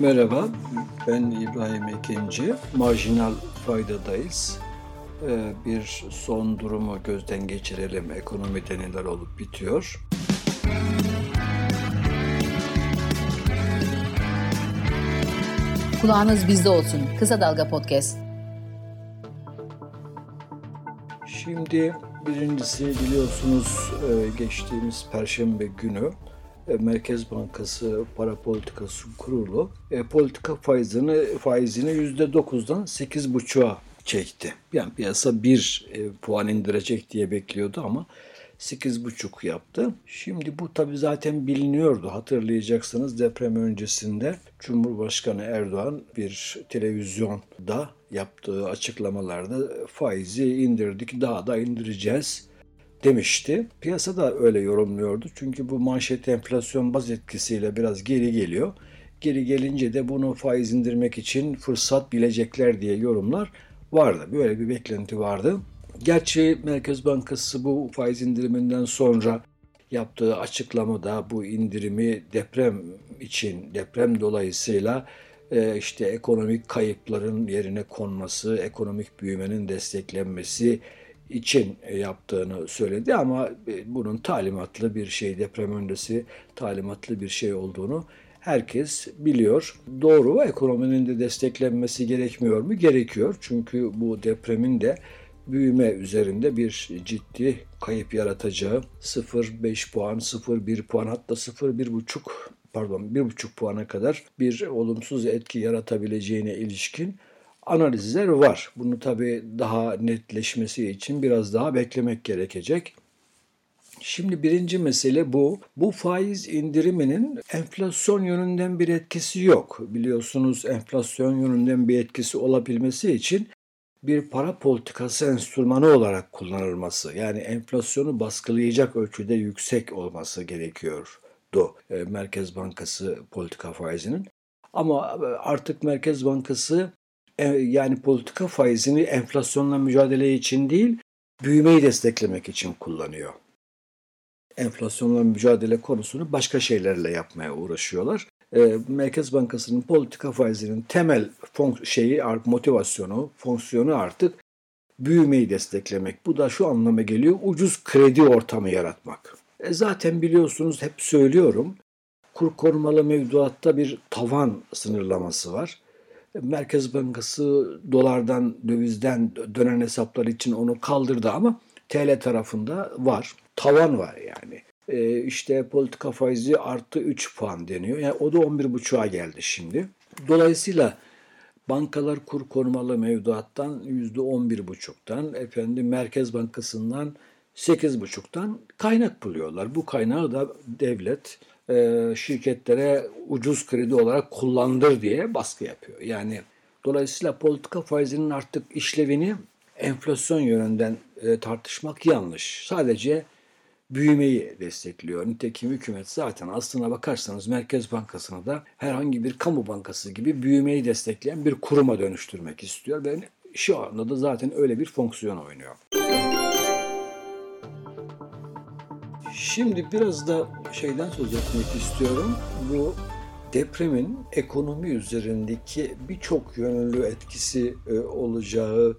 Merhaba, ben İbrahim Ekinci. Marjinal faydadayız. Ee, bir son durumu gözden geçirelim. Ekonomide neler olup bitiyor. Kulağınız bizde olsun. Kısa Dalga Podcast. Şimdi birincisi biliyorsunuz e, geçtiğimiz Perşembe günü Merkez Bankası Para Politikası Kurulu e, politika faizini faizini %9'dan 8,5'a çekti. Yani piyasa 1 e, puan indirecek diye bekliyordu ama 8,5 yaptı. Şimdi bu tabi zaten biliniyordu. Hatırlayacaksınız deprem öncesinde Cumhurbaşkanı Erdoğan bir televizyonda yaptığı açıklamalarda faizi indirdik daha da indireceğiz demişti. Piyasa da öyle yorumluyordu. Çünkü bu manşet enflasyon baz etkisiyle biraz geri geliyor. Geri gelince de bunu faiz indirmek için fırsat bilecekler diye yorumlar vardı. Böyle bir beklenti vardı. Gerçi Merkez Bankası bu faiz indiriminden sonra yaptığı açıklamada bu indirimi deprem için, deprem dolayısıyla e, işte ekonomik kayıpların yerine konması, ekonomik büyümenin desteklenmesi için yaptığını söyledi ama e, bunun talimatlı bir şey, deprem öncesi talimatlı bir şey olduğunu herkes biliyor. Doğru, ekonominin de desteklenmesi gerekmiyor mu? Gerekiyor. Çünkü bu depremin de büyüme üzerinde bir ciddi kayıp yaratacağı 0,5 puan, 0,1 puan hatta 0,1,5 pardon 1,5 puana kadar bir olumsuz etki yaratabileceğine ilişkin analizler var. Bunu tabii daha netleşmesi için biraz daha beklemek gerekecek. Şimdi birinci mesele bu. Bu faiz indiriminin enflasyon yönünden bir etkisi yok. Biliyorsunuz enflasyon yönünden bir etkisi olabilmesi için bir para politikası enstrümanı olarak kullanılması yani enflasyonu baskılayacak ölçüde yüksek olması gerekiyordu e, Merkez Bankası politika faizinin. Ama artık Merkez Bankası e, yani politika faizini enflasyonla mücadele için değil, büyümeyi desteklemek için kullanıyor. Enflasyonla mücadele konusunu başka şeylerle yapmaya uğraşıyorlar. E, Merkez Bankası'nın politika faizinin temel şeyi motivasyonu, fonksiyonu artık büyümeyi desteklemek. Bu da şu anlama geliyor, ucuz kredi ortamı yaratmak. E zaten biliyorsunuz hep söylüyorum, kur korumalı mevduatta bir tavan sınırlaması var. Merkez Bankası dolardan, dövizden dönen hesaplar için onu kaldırdı ama TL tarafında var. Tavan var yani. E, işte politika faizi artı 3 puan deniyor. Yani o da 11,5'a geldi şimdi. Dolayısıyla bankalar kur korumalı mevduattan %11,5'tan, efendim Merkez Bankası'ndan 8,5'tan kaynak buluyorlar. Bu kaynağı da devlet e, şirketlere ucuz kredi olarak kullandır diye baskı yapıyor. Yani dolayısıyla politika faizinin artık işlevini enflasyon yönünden e, tartışmak yanlış. Sadece büyümeyi destekliyor. Nitekim hükümet zaten aslına bakarsanız Merkez Bankası'nı da herhangi bir kamu bankası gibi büyümeyi destekleyen bir kuruma dönüştürmek istiyor. Ve şu anda da zaten öyle bir fonksiyon oynuyor. Şimdi biraz da şeyden söz etmek istiyorum. Bu depremin ekonomi üzerindeki birçok yönlü etkisi e, olacağı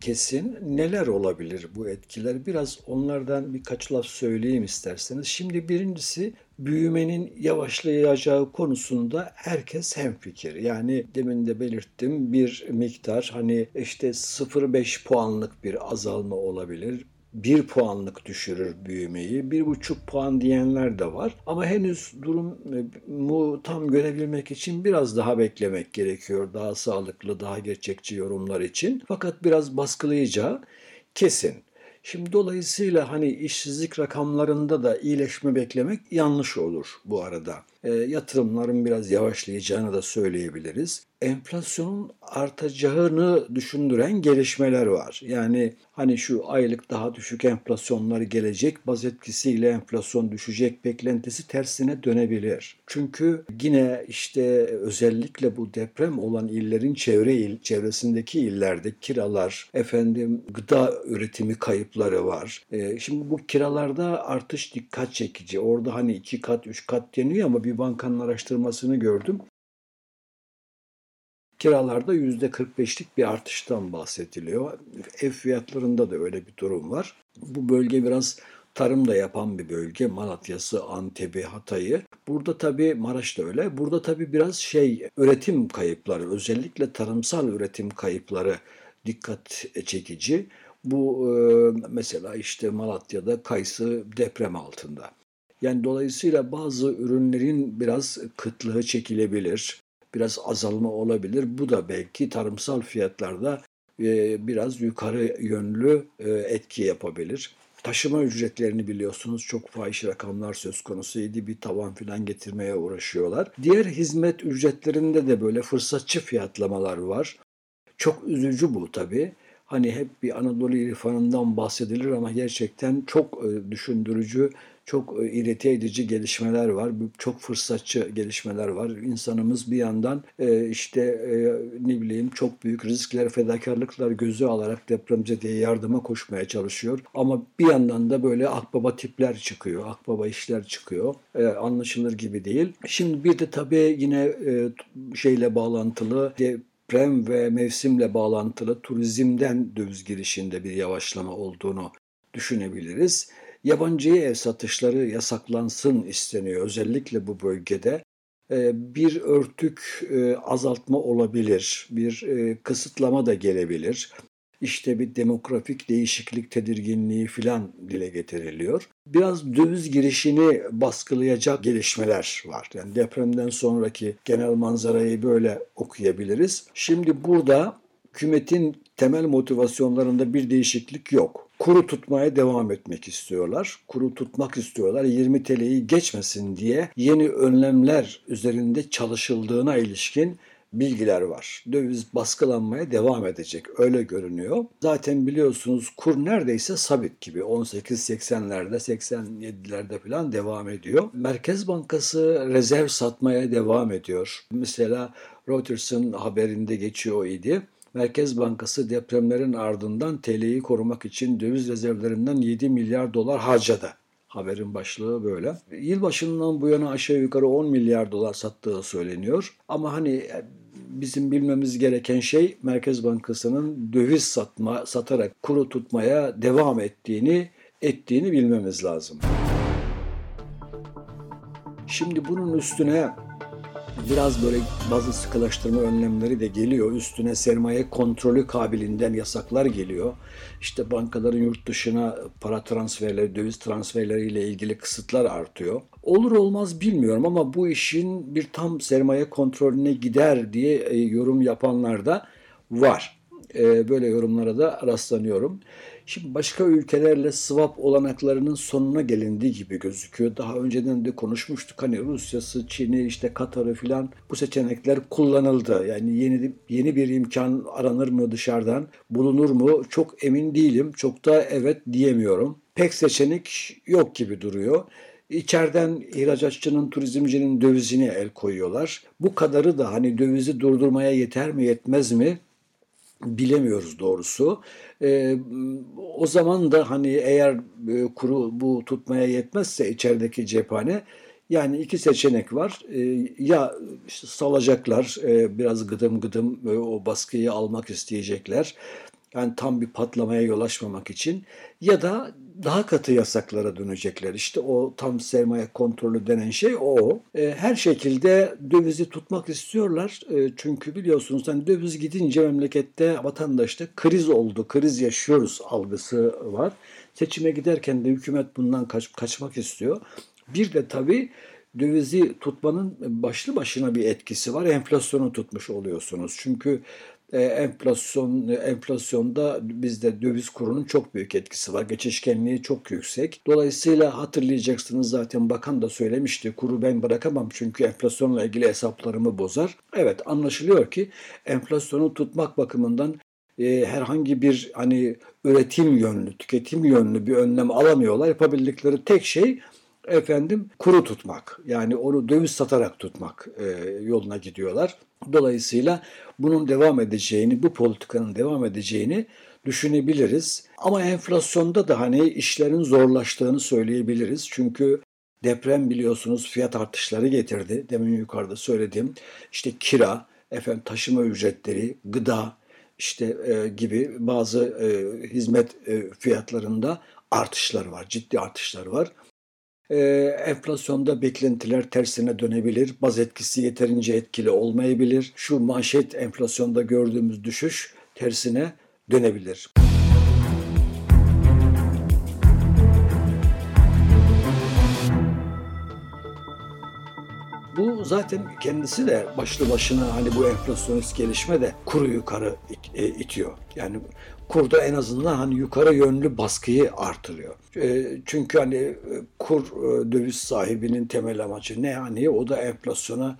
kesin. Neler olabilir bu etkiler? Biraz onlardan birkaç laf söyleyeyim isterseniz. Şimdi birincisi büyümenin yavaşlayacağı konusunda herkes hemfikir. Yani demin de belirttim bir miktar hani işte 0.5 puanlık bir azalma olabilir 1 puanlık düşürür büyümeyi. 1,5 puan diyenler de var. Ama henüz durumu tam görebilmek için biraz daha beklemek gerekiyor. Daha sağlıklı, daha gerçekçi yorumlar için. Fakat biraz baskılayacağı kesin. Şimdi dolayısıyla hani işsizlik rakamlarında da iyileşme beklemek yanlış olur bu arada. E, yatırımların biraz yavaşlayacağını da söyleyebiliriz. Enflasyonun artacağını düşündüren gelişmeler var. Yani hani şu aylık daha düşük enflasyonları gelecek, baz etkisiyle enflasyon düşecek beklentisi tersine dönebilir. Çünkü yine işte özellikle bu deprem olan illerin çevre il, çevresindeki illerde kiralar, efendim gıda üretimi kayıpları var. E, şimdi bu kiralarda artış dikkat çekici. Orada hani iki kat, üç kat deniyor ama bir bankanın araştırmasını gördüm. Kiralarda %45'lik bir artıştan bahsediliyor. Ev fiyatlarında da öyle bir durum var. Bu bölge biraz tarım da yapan bir bölge. Malatya'sı, Antep'i, Hatay'ı. Burada tabii Maraş da öyle. Burada tabii biraz şey üretim kayıpları, özellikle tarımsal üretim kayıpları dikkat çekici. Bu e, mesela işte Malatya'da kayısı deprem altında. Yani dolayısıyla bazı ürünlerin biraz kıtlığı çekilebilir, biraz azalma olabilir. Bu da belki tarımsal fiyatlarda e, biraz yukarı yönlü e, etki yapabilir. Taşıma ücretlerini biliyorsunuz çok fahiş rakamlar söz konusuydu. Bir tavan filan getirmeye uğraşıyorlar. Diğer hizmet ücretlerinde de böyle fırsatçı fiyatlamalar var. Çok üzücü bu tabii. Hani hep bir Anadolu irfanından bahsedilir ama gerçekten çok e, düşündürücü, çok e, irite edici gelişmeler var. Çok fırsatçı gelişmeler var. İnsanımız bir yandan e, işte ne bileyim çok büyük riskler, fedakarlıklar gözü alarak depremce diye yardıma koşmaya çalışıyor. Ama bir yandan da böyle akbaba tipler çıkıyor, akbaba işler çıkıyor. Anlaşılır gibi değil. Şimdi bir de tabii yine şeyle bağlantılı deprem ve mevsimle bağlantılı turizmden döviz girişinde bir yavaşlama olduğunu düşünebiliriz. Yabancıya ev satışları yasaklansın isteniyor özellikle bu bölgede. Ee, bir örtük e, azaltma olabilir, bir e, kısıtlama da gelebilir işte bir demografik değişiklik tedirginliği filan dile getiriliyor. Biraz döviz girişini baskılayacak gelişmeler var. Yani depremden sonraki genel manzarayı böyle okuyabiliriz. Şimdi burada hükümetin temel motivasyonlarında bir değişiklik yok. Kuru tutmaya devam etmek istiyorlar. Kuru tutmak istiyorlar. 20 TL'yi geçmesin diye yeni önlemler üzerinde çalışıldığına ilişkin bilgiler var. Döviz baskılanmaya devam edecek öyle görünüyor. Zaten biliyorsunuz kur neredeyse sabit gibi 18.80'lerde 87'lerde falan devam ediyor. Merkez Bankası rezerv satmaya devam ediyor. Mesela Reuters'ın haberinde geçiyor idi. Merkez Bankası depremlerin ardından TL'yi korumak için döviz rezervlerinden 7 milyar dolar harcadı. Haberin başlığı böyle. Yılbaşından bu yana aşağı yukarı 10 milyar dolar sattığı söyleniyor. Ama hani bizim bilmemiz gereken şey Merkez Bankası'nın döviz satma, satarak kuru tutmaya devam ettiğini ettiğini bilmemiz lazım. Şimdi bunun üstüne biraz böyle bazı sıkılaştırma önlemleri de geliyor. Üstüne sermaye kontrolü kabilinden yasaklar geliyor. İşte bankaların yurt dışına para transferleri, döviz transferleriyle ilgili kısıtlar artıyor. Olur olmaz bilmiyorum ama bu işin bir tam sermaye kontrolüne gider diye e, yorum yapanlar da var. E, böyle yorumlara da rastlanıyorum. Şimdi başka ülkelerle swap olanaklarının sonuna gelindiği gibi gözüküyor. Daha önceden de konuşmuştuk hani Rusya'sı, Çin'i, işte Katar'ı filan bu seçenekler kullanıldı. Yani yeni yeni bir imkan aranır mı dışarıdan, bulunur mu çok emin değilim. Çok da evet diyemiyorum. Pek seçenek yok gibi duruyor. İçeriden ihracatçının, turizmcinin dövizine el koyuyorlar. Bu kadarı da hani dövizi durdurmaya yeter mi yetmez mi bilemiyoruz doğrusu. E, o zaman da hani eğer e, kuru bu tutmaya yetmezse içerideki cephane yani iki seçenek var. E, ya işte salacaklar e, biraz gıdım gıdım e, o baskıyı almak isteyecekler. Yani tam bir patlamaya yol açmamak için ya da daha katı yasaklara dönecekler. İşte o tam sermaye kontrolü denen şey o. E, her şekilde dövizi tutmak istiyorlar. E, çünkü biliyorsunuz hani döviz gidince memlekette vatandaşta kriz oldu, kriz yaşıyoruz algısı var. Seçime giderken de hükümet bundan kaç, kaçmak istiyor. Bir de tabii dövizi tutmanın başlı başına bir etkisi var. Enflasyonu tutmuş oluyorsunuz. Çünkü e, enflasyon enflasyonda bizde döviz kurunun çok büyük etkisi var. Geçişkenliği çok yüksek. Dolayısıyla hatırlayacaksınız zaten bakan da söylemişti. Kuru ben bırakamam çünkü enflasyonla ilgili hesaplarımı bozar. Evet anlaşılıyor ki enflasyonu tutmak bakımından e, herhangi bir hani üretim yönlü, tüketim yönlü bir önlem alamıyorlar. Yapabildikleri tek şey efendim kuru tutmak. Yani onu döviz satarak tutmak e, yoluna gidiyorlar. Dolayısıyla bunun devam edeceğini, bu politikanın devam edeceğini düşünebiliriz. Ama enflasyonda da hani işlerin zorlaştığını söyleyebiliriz. Çünkü deprem biliyorsunuz fiyat artışları getirdi. Demin yukarıda söyledim. İşte kira, efendim taşıma ücretleri, gıda işte e, gibi bazı e, hizmet e, fiyatlarında artışlar var, ciddi artışlar var. E, enflasyonda beklentiler tersine dönebilir, baz etkisi yeterince etkili olmayabilir. Şu manşet enflasyonda gördüğümüz düşüş tersine dönebilir. Bu zaten kendisi de başlı başına hani bu enflasyonist gelişme de kuru yukarı e, itiyor. Yani kurda en azından hani yukarı yönlü baskıyı artırıyor. E, çünkü hani e, kur e, döviz sahibinin temel amacı ne? Hani o da enflasyona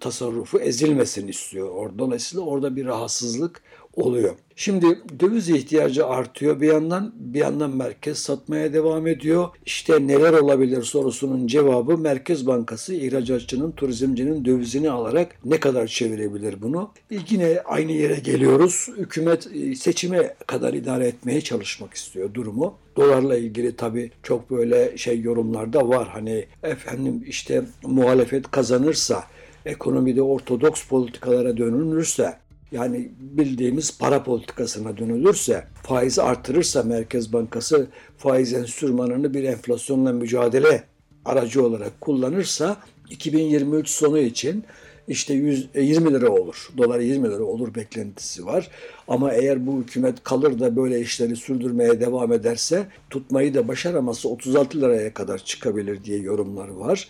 tasarrufu ezilmesin istiyor. Dolayısıyla orada bir rahatsızlık oluyor. Şimdi döviz ihtiyacı artıyor bir yandan bir yandan merkez satmaya devam ediyor. İşte neler olabilir sorusunun cevabı Merkez Bankası ihracatçının, turizmcinin dövizini alarak ne kadar çevirebilir bunu? Yine aynı yere geliyoruz. Hükümet e, seçime kadar idare etmeye çalışmak istiyor durumu. Dolarla ilgili tabii çok böyle şey yorumlar da var. Hani efendim işte muhalefet kazanırsa ekonomide ortodoks politikalara dönülürse yani bildiğimiz para politikasına dönülürse, faizi artırırsa Merkez Bankası faiz enstrümanını bir enflasyonla mücadele aracı olarak kullanırsa 2023 sonu için işte 100, 20 e, lira olur. Dolar 20 lira olur beklentisi var. Ama eğer bu hükümet kalır da böyle işleri sürdürmeye devam ederse tutmayı da başaraması 36 liraya kadar çıkabilir diye yorumlar var.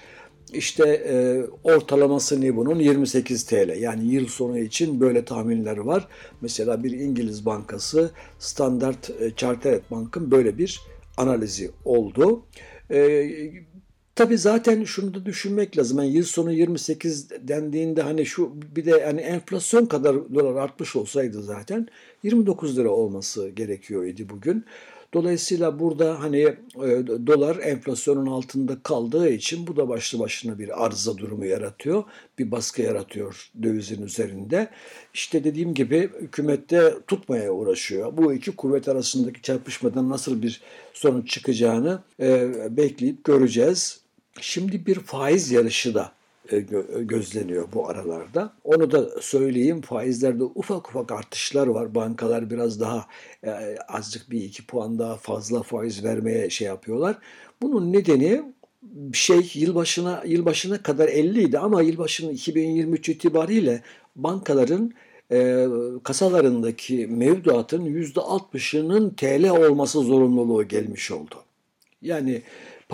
İşte e, ortalaması ne bunun? 28 TL. Yani yıl sonu için böyle tahminler var. Mesela bir İngiliz bankası Standard e, Chartered Bank'ın böyle bir analizi oldu. E, Tabii zaten şunu da düşünmek lazım. Yani yıl sonu 28 dendiğinde hani şu bir de yani enflasyon kadar dolar artmış olsaydı zaten 29 lira olması gerekiyor idi bugün. Dolayısıyla burada hani e, dolar enflasyonun altında kaldığı için bu da başlı başına bir arıza durumu yaratıyor. Bir baskı yaratıyor dövizin üzerinde. İşte dediğim gibi hükümette tutmaya uğraşıyor. Bu iki kuvvet arasındaki çarpışmadan nasıl bir sonuç çıkacağını e, bekleyip göreceğiz. Şimdi bir faiz yarışı da gözleniyor bu aralarda. Onu da söyleyeyim faizlerde ufak ufak artışlar var. Bankalar biraz daha e, azıcık bir iki puan daha fazla faiz vermeye şey yapıyorlar. Bunun nedeni şey yılbaşına yılbaşına kadar 50 idi ama yılbaşının 2023 itibariyle bankaların e, kasalarındaki mevduatın %60'ının TL olması zorunluluğu gelmiş oldu. Yani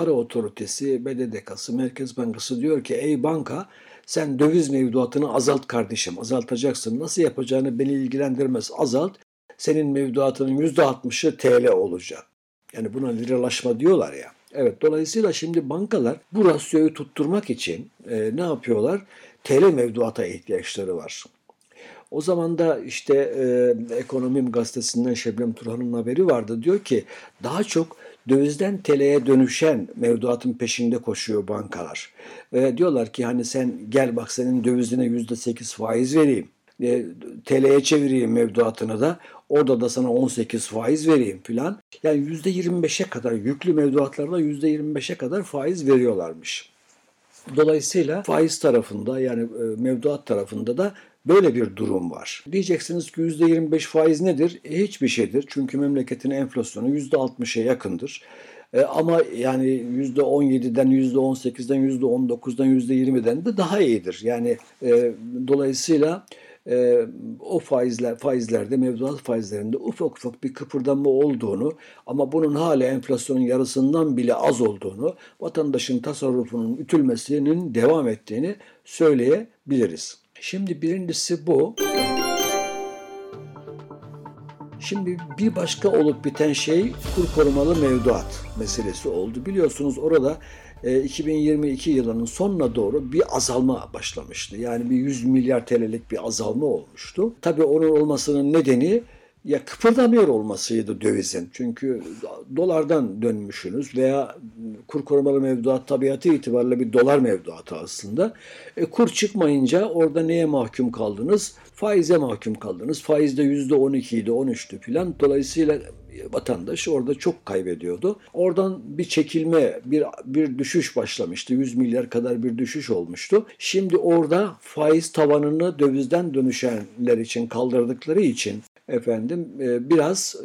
para otoritesi, BDDK'sı, Merkez Bankası diyor ki ey banka sen döviz mevduatını azalt kardeşim, azaltacaksın. Nasıl yapacağını beni ilgilendirmez, azalt. Senin mevduatının %60'ı TL olacak. Yani buna liralaşma diyorlar ya. Evet dolayısıyla şimdi bankalar bu rasyoyu tutturmak için e, ne yapıyorlar? TL mevduata ihtiyaçları var. O zaman da işte e, Ekonomim gazetesinden Şebnem Turhan'ın haberi vardı. Diyor ki daha çok dövizden TL'ye dönüşen mevduatın peşinde koşuyor bankalar. Ve diyorlar ki hani sen gel bak senin dövizine yüzde sekiz faiz vereyim. E, TL'ye çevireyim mevduatını da orada da sana 18 faiz vereyim filan. Yani yüzde 25'e kadar yüklü mevduatlarda yüzde 25'e kadar faiz veriyorlarmış. Dolayısıyla faiz tarafında yani e, mevduat tarafında da Böyle bir durum var. Diyeceksiniz ki %25 faiz nedir? E, hiçbir şeydir. Çünkü memleketin enflasyonu %60'a yakındır. E, ama yani %17'den, %18'den, %19'dan, %20'den de daha iyidir. Yani e, dolayısıyla e, o faizler faizlerde mevduat faizlerinde ufak ufak bir kıpırdanma olduğunu ama bunun hala enflasyonun yarısından bile az olduğunu, vatandaşın tasarrufunun ütülmesinin devam ettiğini söyleyebiliriz. Şimdi birincisi bu. Şimdi bir başka olup biten şey kur korumalı mevduat meselesi oldu. Biliyorsunuz orada 2022 e, yılının sonuna doğru bir azalma başlamıştı. Yani bir 100 milyar TL'lik bir azalma olmuştu. Tabii onun olmasının nedeni ya kıpırdamıyor olmasıydı dövizin. Çünkü dolardan dönmüşsünüz veya kur korumalı mevduat tabiatı itibariyle bir dolar mevduatı aslında. E, kur çıkmayınca orada neye mahkum kaldınız? Faize mahkum kaldınız. Faiz de %12 idi, 13'tü filan. Dolayısıyla vatandaş orada çok kaybediyordu. Oradan bir çekilme, bir, bir düşüş başlamıştı. 100 milyar kadar bir düşüş olmuştu. Şimdi orada faiz tavanını dövizden dönüşenler için kaldırdıkları için efendim e, biraz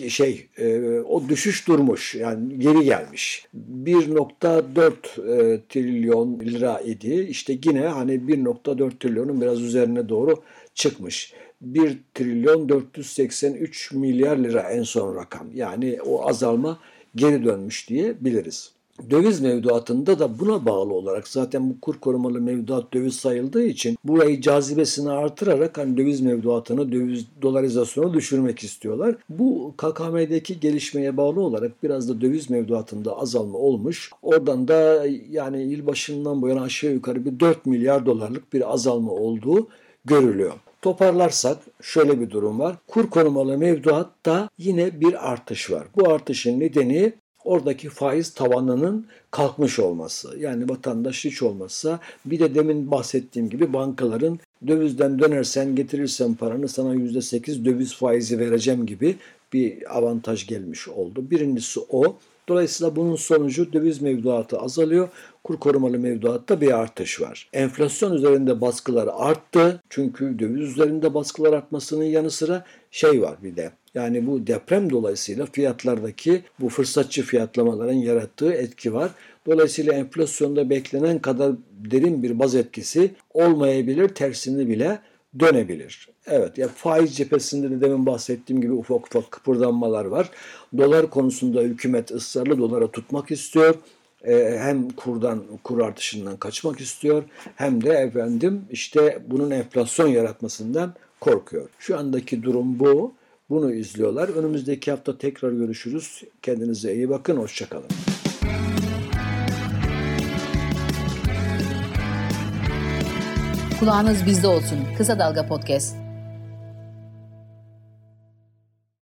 e, şey e, o düşüş durmuş yani geri gelmiş. 1.4 trilyon lira idi. İşte yine hani 1.4 trilyonun biraz üzerine doğru çıkmış. 1 trilyon 483 milyar lira en son rakam. Yani o azalma geri dönmüş diye biliriz. Döviz mevduatında da buna bağlı olarak zaten bu kur korumalı mevduat döviz sayıldığı için burayı cazibesini artırarak hani döviz mevduatını döviz dolarizasyonu düşürmek istiyorlar. Bu KKM'deki gelişmeye bağlı olarak biraz da döviz mevduatında azalma olmuş. Oradan da yani yıl başından bu yana aşağı yukarı bir 4 milyar dolarlık bir azalma olduğu görülüyor. Toparlarsak şöyle bir durum var. Kur korumalı mevduatta yine bir artış var. Bu artışın nedeni oradaki faiz tavanının kalkmış olması. Yani vatandaş hiç olmazsa bir de demin bahsettiğim gibi bankaların dövizden dönersen getirirsen paranı sana %8 döviz faizi vereceğim gibi bir avantaj gelmiş oldu. Birincisi o. Dolayısıyla bunun sonucu döviz mevduatı azalıyor. Kur korumalı mevduatta bir artış var. Enflasyon üzerinde baskılar arttı. Çünkü döviz üzerinde baskılar artmasının yanı sıra şey var bir de. Yani bu deprem dolayısıyla fiyatlardaki bu fırsatçı fiyatlamaların yarattığı etki var. Dolayısıyla enflasyonda beklenen kadar derin bir baz etkisi olmayabilir, tersini bile dönebilir. Evet ya faiz cephesinde de demin bahsettiğim gibi ufak ufak kıpırdanmalar var. Dolar konusunda hükümet ısrarlı dolara tutmak istiyor. Ee, hem kurdan kur artışından kaçmak istiyor hem de efendim işte bunun enflasyon yaratmasından korkuyor. Şu andaki durum bu. Bunu izliyorlar. Önümüzdeki hafta tekrar görüşürüz. Kendinize iyi bakın. Hoşçakalın. Kulağınız bizde olsun. Kısa Dalga Podcast.